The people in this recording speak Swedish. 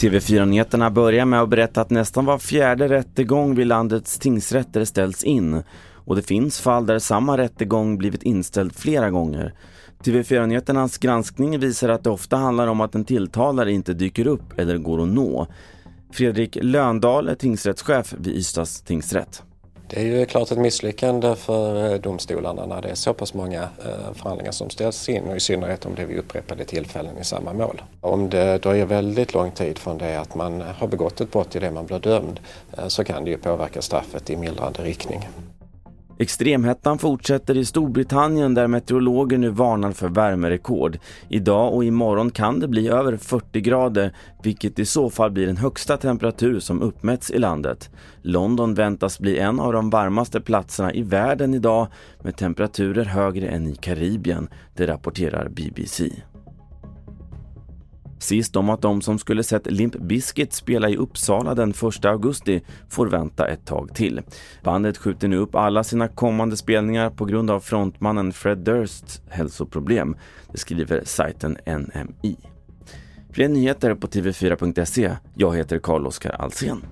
TV4-nyheterna börjar med att berätta att nästan var fjärde rättegång vid landets tingsrätter ställs in och det finns fall där samma rättegång blivit inställd flera gånger. TV4-nyheternas granskning visar att det ofta handlar om att en tilltalare inte dyker upp eller går att nå. Fredrik Löndahl är tingsrättschef vid Ystads tingsrätt. Det är ju klart ett misslyckande för eh, domstolarna när det är så pass många eh, förhandlingar som ställs in och i synnerhet om det är vid upprepade tillfällen i samma mål. Om det dröjer väldigt lång tid från det att man har begått ett brott till det man blir dömd eh, så kan det ju påverka straffet i mildrande riktning. Extremhettan fortsätter i Storbritannien där meteorologer nu varnar för värmerekord. Idag och imorgon kan det bli över 40 grader vilket i så fall blir den högsta temperatur som uppmätts i landet. London väntas bli en av de varmaste platserna i världen idag med temperaturer högre än i Karibien, det rapporterar BBC. Sist om att de som skulle sett Limp Bizkit spela i Uppsala den 1 augusti får vänta ett tag till. Bandet skjuter nu upp alla sina kommande spelningar på grund av frontmannen Fred Dursts hälsoproblem. Det skriver sajten NMI. Fler nyheter på tv4.se. Jag heter Carl-Oskar Alsen.